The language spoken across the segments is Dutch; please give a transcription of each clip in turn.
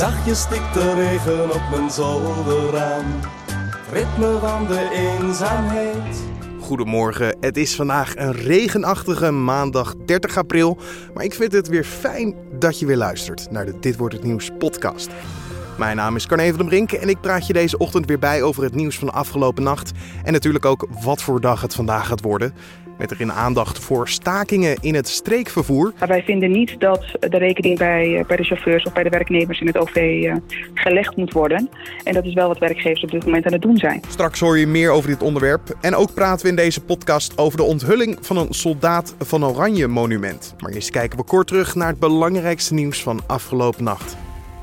Zachtjes stikt de regen op mijn zolderraam. Ritme van de eenzaamheid. Goedemorgen, het is vandaag een regenachtige maandag 30 april. Maar ik vind het weer fijn dat je weer luistert naar de Dit Wordt Het Nieuws podcast. Mijn naam is Carne van den Brink en ik praat je deze ochtend weer bij over het nieuws van de afgelopen nacht. En natuurlijk ook wat voor dag het vandaag gaat worden. Met erin aandacht voor stakingen in het streekvervoer. Maar wij vinden niet dat de rekening bij, eh, bij de chauffeurs of bij de werknemers in het OV uh, gelegd moet worden. En dat is wel wat werkgevers op dit moment aan het doen zijn. Straks hoor je meer over dit onderwerp. En ook praten we in deze podcast over de onthulling van een soldaat van Oranje monument. Maar eerst kijken we kort terug naar het belangrijkste nieuws van afgelopen nacht.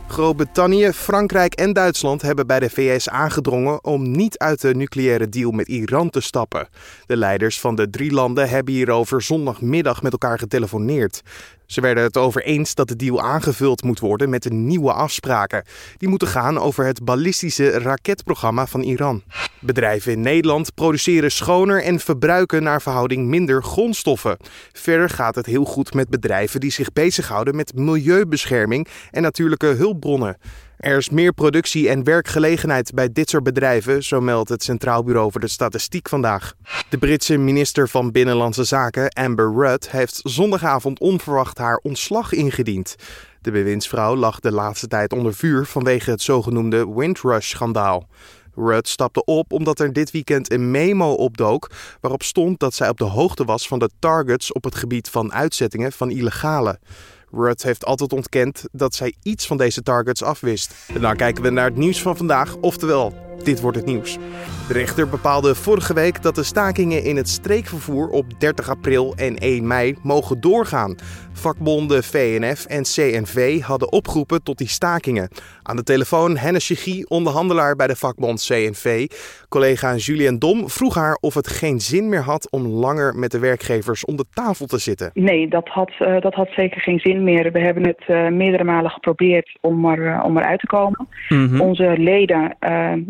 Groot-Brittannië, Frankrijk en Duitsland hebben bij de VS aangedrongen om niet uit de nucleaire deal met Iran te stappen. De leiders van de drie landen hebben hierover zondagmiddag met elkaar getelefoneerd. Ze werden het over eens dat de deal aangevuld moet worden met nieuwe afspraken. Die moeten gaan over het ballistische raketprogramma van Iran. Bedrijven in Nederland produceren schoner en verbruiken naar verhouding minder grondstoffen. Verder gaat het heel goed met bedrijven die zich bezighouden met milieubescherming en natuurlijke hulpbronnen. Er is meer productie en werkgelegenheid bij dit soort bedrijven, zo meldt het Centraal Bureau voor de Statistiek vandaag. De Britse minister van Binnenlandse Zaken, Amber Rudd, heeft zondagavond onverwacht haar ontslag ingediend. De bewindsvrouw lag de laatste tijd onder vuur vanwege het zogenoemde Windrush-schandaal. Rudd stapte op omdat er dit weekend een memo opdook waarop stond dat zij op de hoogte was van de targets op het gebied van uitzettingen van illegale. Rudd heeft altijd ontkend dat zij iets van deze targets afwist. En dan kijken we naar het nieuws van vandaag, oftewel, dit wordt het nieuws. De rechter bepaalde vorige week dat de stakingen in het streekvervoer op 30 april en 1 mei mogen doorgaan. Vakbonden VNF en CNV hadden opgeroepen tot die stakingen. Aan de telefoon Hennis Chigie, onderhandelaar bij de vakbond CNV. Collega Julien Dom vroeg haar of het geen zin meer had om langer met de werkgevers om de tafel te zitten. Nee, dat had, uh, dat had zeker geen zin meer. We hebben het uh, meerdere malen geprobeerd om, er, uh, om eruit te komen. Mm -hmm. Onze leden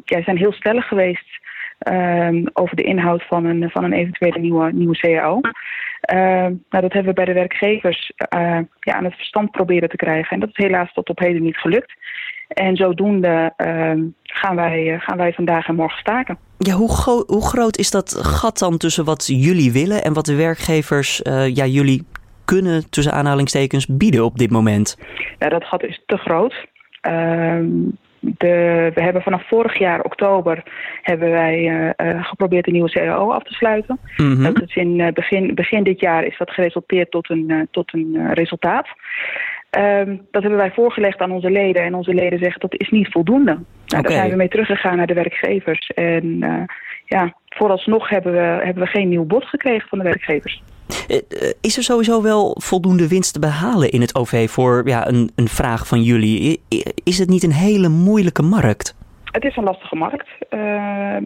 ja, zijn heel stellig geweest um, over de inhoud van een, van een eventuele nieuwe, nieuwe CAO. Uh, nou, dat hebben we bij de werkgevers uh, ja, aan het verstand proberen te krijgen. En dat is helaas tot op heden niet gelukt. En zodoende uh, gaan, wij, gaan wij vandaag en morgen staken. Ja, hoe, hoe groot is dat gat dan tussen wat jullie willen en wat de werkgevers ja, jullie kunnen, tussen aanhalingstekens, bieden op dit moment? Ja, dat gat is te groot. Ehm, de, we hebben vanaf vorig jaar oktober hebben wij uh, uh, geprobeerd een nieuwe CAO af te sluiten. Mm -hmm. dat is in uh, begin, begin dit jaar is dat geresulteerd tot een, tot een resultaat. Um, dat hebben wij voorgelegd aan onze leden en onze leden zeggen dat is niet voldoende. Nou, okay. Daar zijn we mee teruggegaan naar de werkgevers. En ja, vooralsnog hebben we, hebben we geen nieuw bod gekregen van de werkgevers. Is er sowieso wel voldoende winst te behalen in het OV voor ja, een, een vraag van jullie? Is het niet een hele moeilijke markt? Het is een lastige markt. Uh,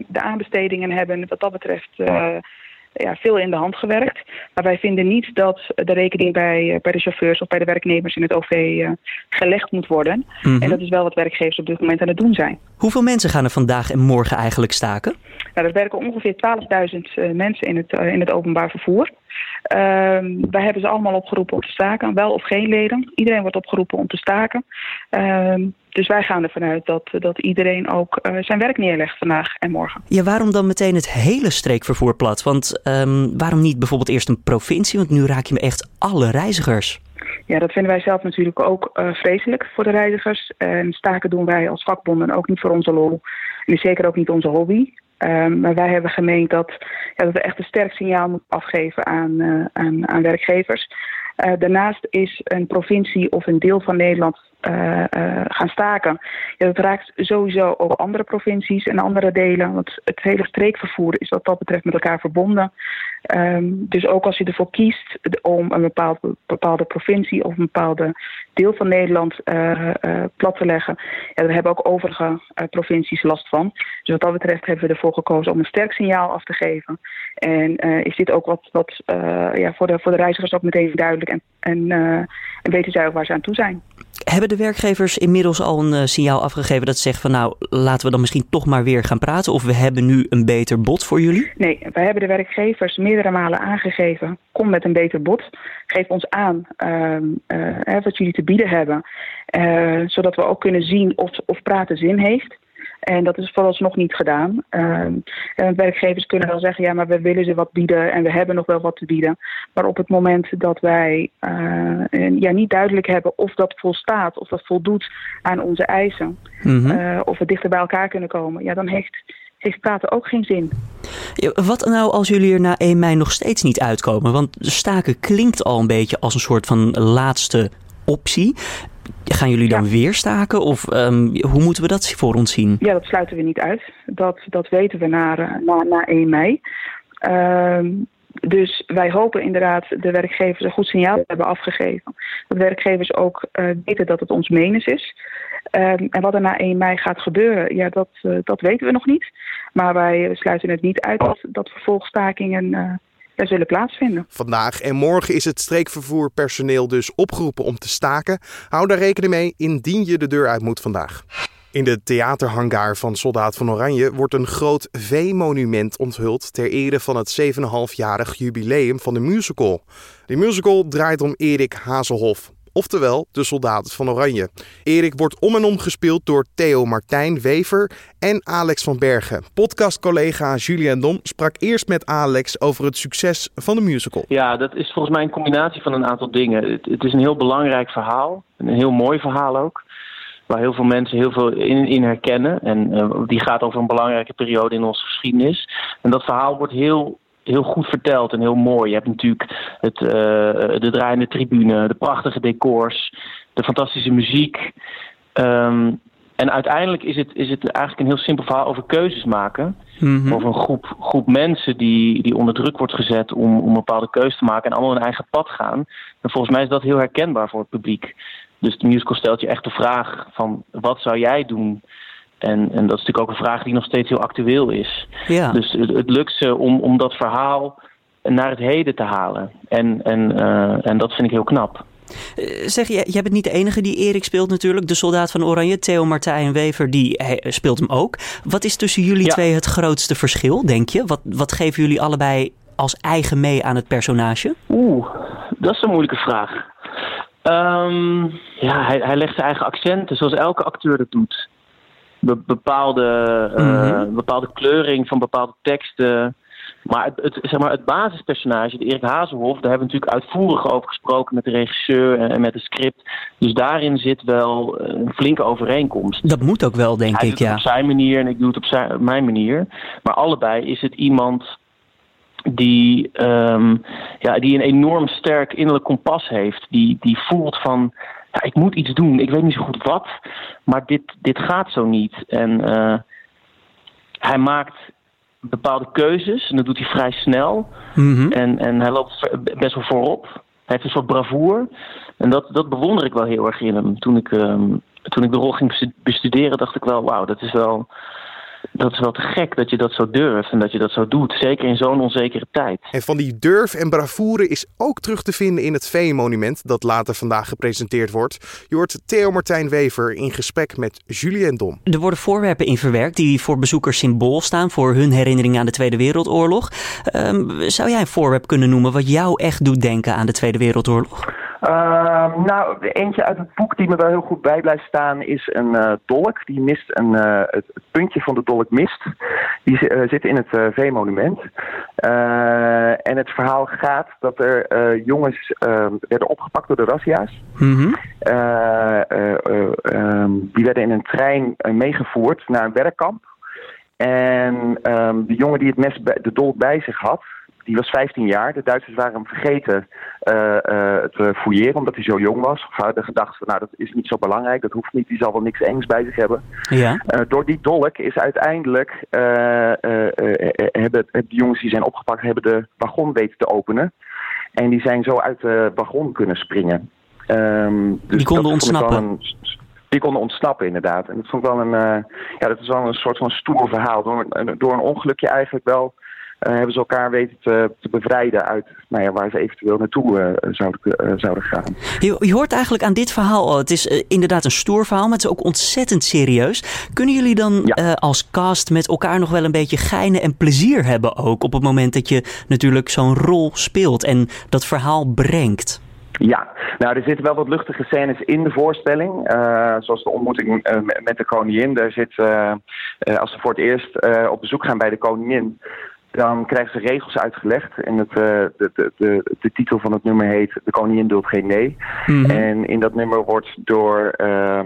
de aanbestedingen hebben wat dat betreft uh, ja, veel in de hand gewerkt. Maar wij vinden niet dat de rekening bij, bij de chauffeurs of bij de werknemers in het OV uh, gelegd moet worden. Mm -hmm. En dat is wel wat werkgevers op dit moment aan het doen zijn. Hoeveel mensen gaan er vandaag en morgen eigenlijk staken? Nou, er werken ongeveer 12.000 mensen in het, in het openbaar vervoer. Uh, wij hebben ze allemaal opgeroepen om te staken, wel of geen leden. Iedereen wordt opgeroepen om te staken. Dus wij gaan ervan uit dat, dat iedereen ook uh, zijn werk neerlegt vandaag en morgen. Ja, waarom dan meteen het hele streekvervoer plat? Want um, waarom niet bijvoorbeeld eerst een provincie? Want nu raak je me echt alle reizigers. Ja, dat vinden wij zelf natuurlijk ook uh, vreselijk voor de reizigers. En staken doen wij als vakbonden ook niet voor onze lol. En zeker ook niet onze hobby. Um, maar wij hebben gemeend dat, ja, dat we echt een sterk signaal moeten afgeven aan, uh, aan, aan werkgevers. Uh, daarnaast is een provincie of een deel van Nederland uh, uh, gaan staken. Ja, dat raakt sowieso ook andere provincies en andere delen. Want het hele streekvervoer is wat dat betreft met elkaar verbonden. Um, dus ook als je ervoor kiest om een bepaalde, provincie of een bepaalde deel van Nederland uh, plat te leggen, ja, daar hebben ook overige provincies last van. Dus wat dat betreft hebben we ervoor gekozen om een sterk signaal af te geven. En is dit ook wat, wat ja, voor, de, voor de reizigers ook meteen duidelijk en, en, en weten zij ook waar ze aan toe zijn. Hebben de werkgevers inmiddels al een eh, signaal afgegeven dat ze zeggen van nou laten we dan misschien toch maar weer gaan praten of we hebben nu een beter bod voor jullie? Nee, wij hebben de werkgevers meerdere malen aangegeven. Kom met een beter bod. Geef ons aan uh, wat jullie te bieden hebben. Uh, zodat we ook kunnen zien of, of praten zin heeft. En dat is vooralsnog niet gedaan. Uh, werkgevers kunnen wel zeggen, ja, maar we willen ze wat bieden en we hebben nog wel wat te bieden. Maar op het moment dat wij uh, ja, niet duidelijk hebben of dat volstaat, of dat voldoet aan onze eisen, mm -hmm. of we dichter bij elkaar kunnen komen, ja, dan heeft, heeft praten ook geen zin. Wat nou als jullie er na 1 mei nog steeds niet uitkomen? Want staken klinkt al een beetje als een soort van laatste optie. Gaan jullie dan weer staken of um, hoe moeten we dat voor ons zien? Ja, dat sluiten we niet uit. Dat, dat weten we na, na, na 1 mei. Uh, dus wij hopen inderdaad de werkgevers een goed signaal hebben afgegeven. Dat werkgevers ook uh, weten dat het ons menens is. Um, en wat er na 1 mei gaat gebeuren, ja, dat, uh, dat weten we nog niet. Maar wij sluiten het niet uit dat, dat vervolgstakingen zullen plaatsvinden. Vandaag en morgen is het streekvervoerpersoneel dus opgeroepen om te staken. Hou daar rekening mee indien je de deur uit moet vandaag. In de theaterhangaar van Soldaat van Oranje wordt een groot V-monument onthuld ter ere van het 7,5-jarig jubileum van de musical. De musical draait om Erik Hazelhoff, oftewel de soldaat van Oranje. Erik wordt om en om gespeeld door Theo Martijn Wever en Alex van Bergen. Podcastcollega Julien Dom sprak eerst met Alex over het succes van de musical. Ja, dat is volgens mij een combinatie van een aantal dingen. Het, is een heel belangrijk verhaal, een heel mooi verhaal ook. Waar heel veel mensen heel veel in, in herkennen. En uh, die gaat over een belangrijke periode in onze geschiedenis. En dat verhaal wordt heel heel goed verteld en heel mooi. Je hebt natuurlijk het, uh, de draaiende tribune, de prachtige decors, de fantastische muziek. Um, en uiteindelijk is het, is het eigenlijk een heel simpel verhaal over keuzes maken. Mm-hmm. Over een groep, groep mensen die, die onder druk wordt gezet om, om een bepaalde keuze te maken en allemaal hun eigen pad gaan. En volgens mij is dat heel herkenbaar voor het publiek. Dus de musical stelt je echt de vraag van wat zou jij doen en, en dat is natuurlijk ook een vraag die nog steeds heel actueel is. Ja. Dus het, het lukt ze om, om dat verhaal naar het heden te halen. En, en, uh, en dat vind ik heel knap. Uh, zeg, jij, jij bent niet de enige die Erik speelt natuurlijk. De soldaat van Oranje, Theo Martijn Wever, die hij, speelt hem ook. Wat is tussen jullie ja. twee het grootste verschil, denk je? Wat, wat geven jullie allebei als eigen mee aan het personage? Oeh, dat is een moeilijke vraag. Um, ja, hij, hij legt zijn eigen accenten, zoals elke acteur dat doet bepaalde, mm-hmm. uh, bepaalde kleuring van bepaalde teksten. Maar het, het, zeg maar het basispersonage, de Erik Hazelhoff, daar hebben we natuurlijk uitvoerig over gesproken met de regisseur en, en met het script. Dus daarin zit wel een flinke overeenkomst. Dat moet ook wel, denk Hij ik, doet ja. Het op zijn manier en ik doe het op, zijn, op mijn manier. Maar allebei is het iemand die, um, ja, die een enorm sterk innerlijk kompas heeft. Die, die voelt van ja, ik moet iets doen. Ik weet niet zo goed wat, maar dit, dit gaat zo niet. En uh, hij maakt bepaalde keuzes en dat doet hij vrij snel. Mm-hmm. En, en hij loopt best wel voorop. Hij heeft een soort bravoer. En dat, dat bewonder ik wel heel erg in hem. Toen ik, um, toen ik de rol ging bestuderen, dacht ik wel, wauw, dat is wel dat is wel te gek dat je dat zo durft en dat je dat zo doet. Zeker in zo'n onzekere tijd. En van die durf en bravoure is ook terug te vinden in het V-monument dat later vandaag gepresenteerd wordt. Je hoort Theo Martijn Wever in gesprek met Julien Dom. Er worden voorwerpen in verwerkt die voor bezoekers symbool staan voor hun herinnering aan de Tweede Wereldoorlog. Um, zou jij een voorwerp kunnen noemen wat jou echt doet denken aan de Tweede Wereldoorlog? Uh, nou, eentje uit het boek die me wel heel goed bij blijft staan is een uh, dolk. Die mist een, uh, het, het, puntje van de dolk mist. Die zit in het V-monument. en het verhaal gaat dat er jongens ehm, werden opgepakt door de razzia's. Mm-hmm. um, die werden in een trein meegevoerd naar een werkkamp. En um, de jongen die het mes bij, de dolk bij zich had, die was 15 jaar. De Duitsers waren hem vergeten uh, uh, te fouilleren omdat hij zo jong was. Of hadden gedacht van nou dat is niet zo belangrijk, dat hoeft niet, die zal wel niks engs bij zich hebben. Ja. Uh, door die dolk is uiteindelijk hebben de jongens die zijn opgepakt, hebben de wagon weten te openen. En die zijn zo uit de wagon kunnen springen. Um, dus die konden ontsnappen. Een, die konden ontsnappen inderdaad. En dat vond ik wel een, ja, dat is wel een soort van stoer verhaal. Door, door een ongelukje eigenlijk wel hebben ze elkaar weten te, te bevrijden uit nou ja, waar ze eventueel naartoe zouden, zouden gaan. Je, je, hoort eigenlijk aan dit verhaal al, het is inderdaad een stoer verhaal, maar het is ook ontzettend serieus. Kunnen jullie dan als cast met elkaar nog wel een beetje geinen en plezier hebben ook op het moment dat je natuurlijk zo'n rol speelt en dat verhaal brengt? Ja, nou er zitten wel wat luchtige scènes in de voorstelling. Uh, zoals de ontmoeting uh, met de koningin. Daar zit, uh, als ze voor het eerst op bezoek gaan bij de koningin, dan krijgen ze regels uitgelegd. En het, uh, de, de, de, de, titel van het nummer heet De Koningin doet geen nee. Mm -hmm. En in dat nummer wordt door uh,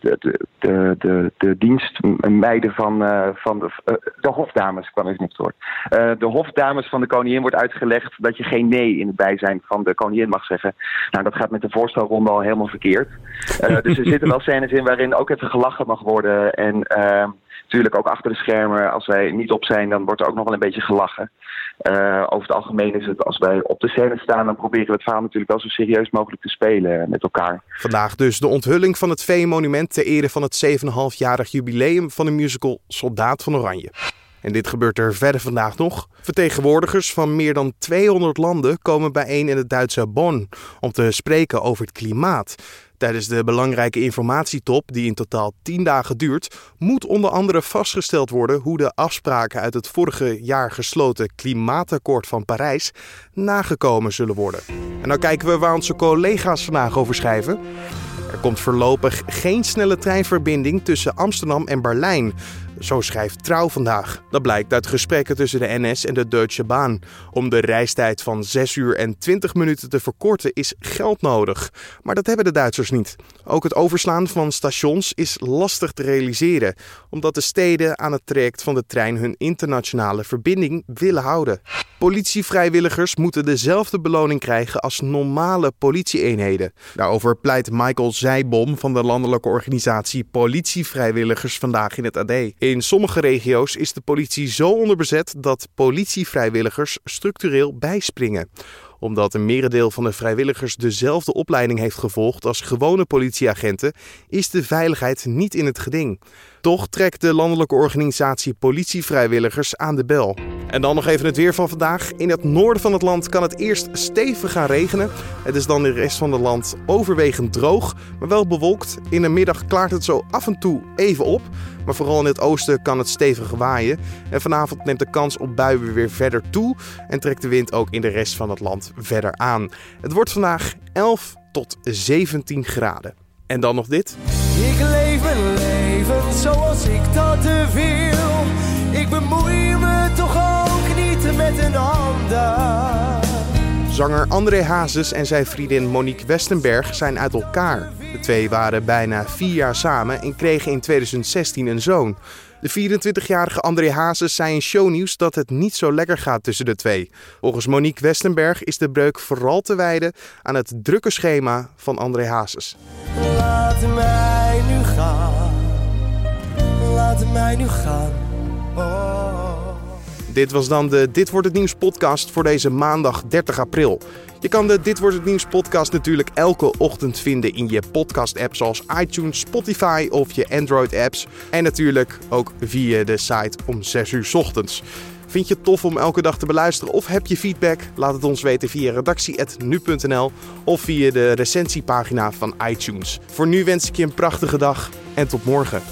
de, de, de, de, de dienstmeiden van, uh, van de, de hofdames, kwam ik niet door. de hofdames van de koningin wordt uitgelegd dat je geen nee in het bijzijn van de koningin mag zeggen. Nou, dat gaat met de voorstelronde al helemaal verkeerd. dus er zitten wel scènes in waarin ook even gelachen mag worden. En ehm, Natuurlijk ook achter de schermen, als wij niet op zijn, dan wordt er ook nog wel een beetje gelachen. Uh, over het algemeen is het, als wij op de scène staan, dan proberen we het verhaal natuurlijk wel zo serieus mogelijk te spelen met elkaar. Vandaag dus de onthulling van het Vee-monument ter ere van het 7,5-jarig jubileum van de musical Soldaat van Oranje. En dit gebeurt er verder vandaag nog. Vertegenwoordigers van meer dan 200 landen komen bijeen in het Duitse Bonn om te spreken over het klimaat. Tijdens de belangrijke informatietop, die in totaal 10 dagen duurt, moet onder andere vastgesteld worden hoe de afspraken uit het vorige jaar gesloten Klimaatakkoord van Parijs nagekomen zullen worden. En dan kijken we waar onze collega's vandaag over schrijven. Er komt voorlopig geen snelle treinverbinding tussen Amsterdam en Berlijn. Zo schrijft Trouw vandaag. Dat blijkt uit gesprekken tussen de NS en de Deutsche Bahn. Om de reistijd van 6 uur en 20 minuten te verkorten is geld nodig. Maar dat hebben de Duitsers niet. Ook het overslaan van stations is lastig te realiseren, omdat de steden aan het traject van de trein hun internationale verbinding willen houden. Politievrijwilligers moeten dezelfde beloning krijgen als normale politieeenheden. Daarover pleit Michael Zijbom van de landelijke organisatie Politievrijwilligers vandaag in het AD. In sommige regio's is de politie zo onderbezet dat politievrijwilligers structureel bijspringen omdat een merendeel van de vrijwilligers dezelfde opleiding heeft gevolgd als gewone politieagenten, is de veiligheid niet in het geding. Toch trekt de landelijke organisatie Politievrijwilligers aan de bel. En dan nog even het weer van vandaag. In het noorden van het land kan het eerst stevig gaan regenen. Het is dan in de rest van het land overwegend droog, maar wel bewolkt. In de middag klaart het zo af en toe even op. Maar vooral in het oosten kan het stevig waaien. En vanavond neemt de kans op buien weer verder toe. En trekt de wind ook in de rest van het land verder aan. Het wordt vandaag 11 tot 17 graden. En dan nog dit. Ik leef een leven zoals ik dat wil. Ik bemoei me toch ook niet met een ander. Zanger André Hazes en zijn vriendin Monique Westenberg zijn uit elkaar. De twee waren bijna vier jaar samen en kregen in 2016 een zoon. De 24-jarige André Hazes zei in shownieuws dat het niet zo lekker gaat tussen de twee. Volgens Monique Westenberg is de breuk vooral te wijden aan het drukke schema van André Hazes. Laat mij nu gaan, laat mij nu gaan. Oh. Dit was dan de Dit wordt het nieuws podcast voor deze maandag 30 april. Je kan de Dit wordt het nieuws podcast natuurlijk elke ochtend vinden in je podcast app zoals iTunes, Spotify of je Android apps en natuurlijk ook via de site om 6 uur ochtends. Vind je het tof om elke dag te beluisteren of heb je feedback? Laat het ons weten via redactie.nu.nl of via de recensiepagina van iTunes. Voor nu wens ik je een prachtige dag en tot morgen.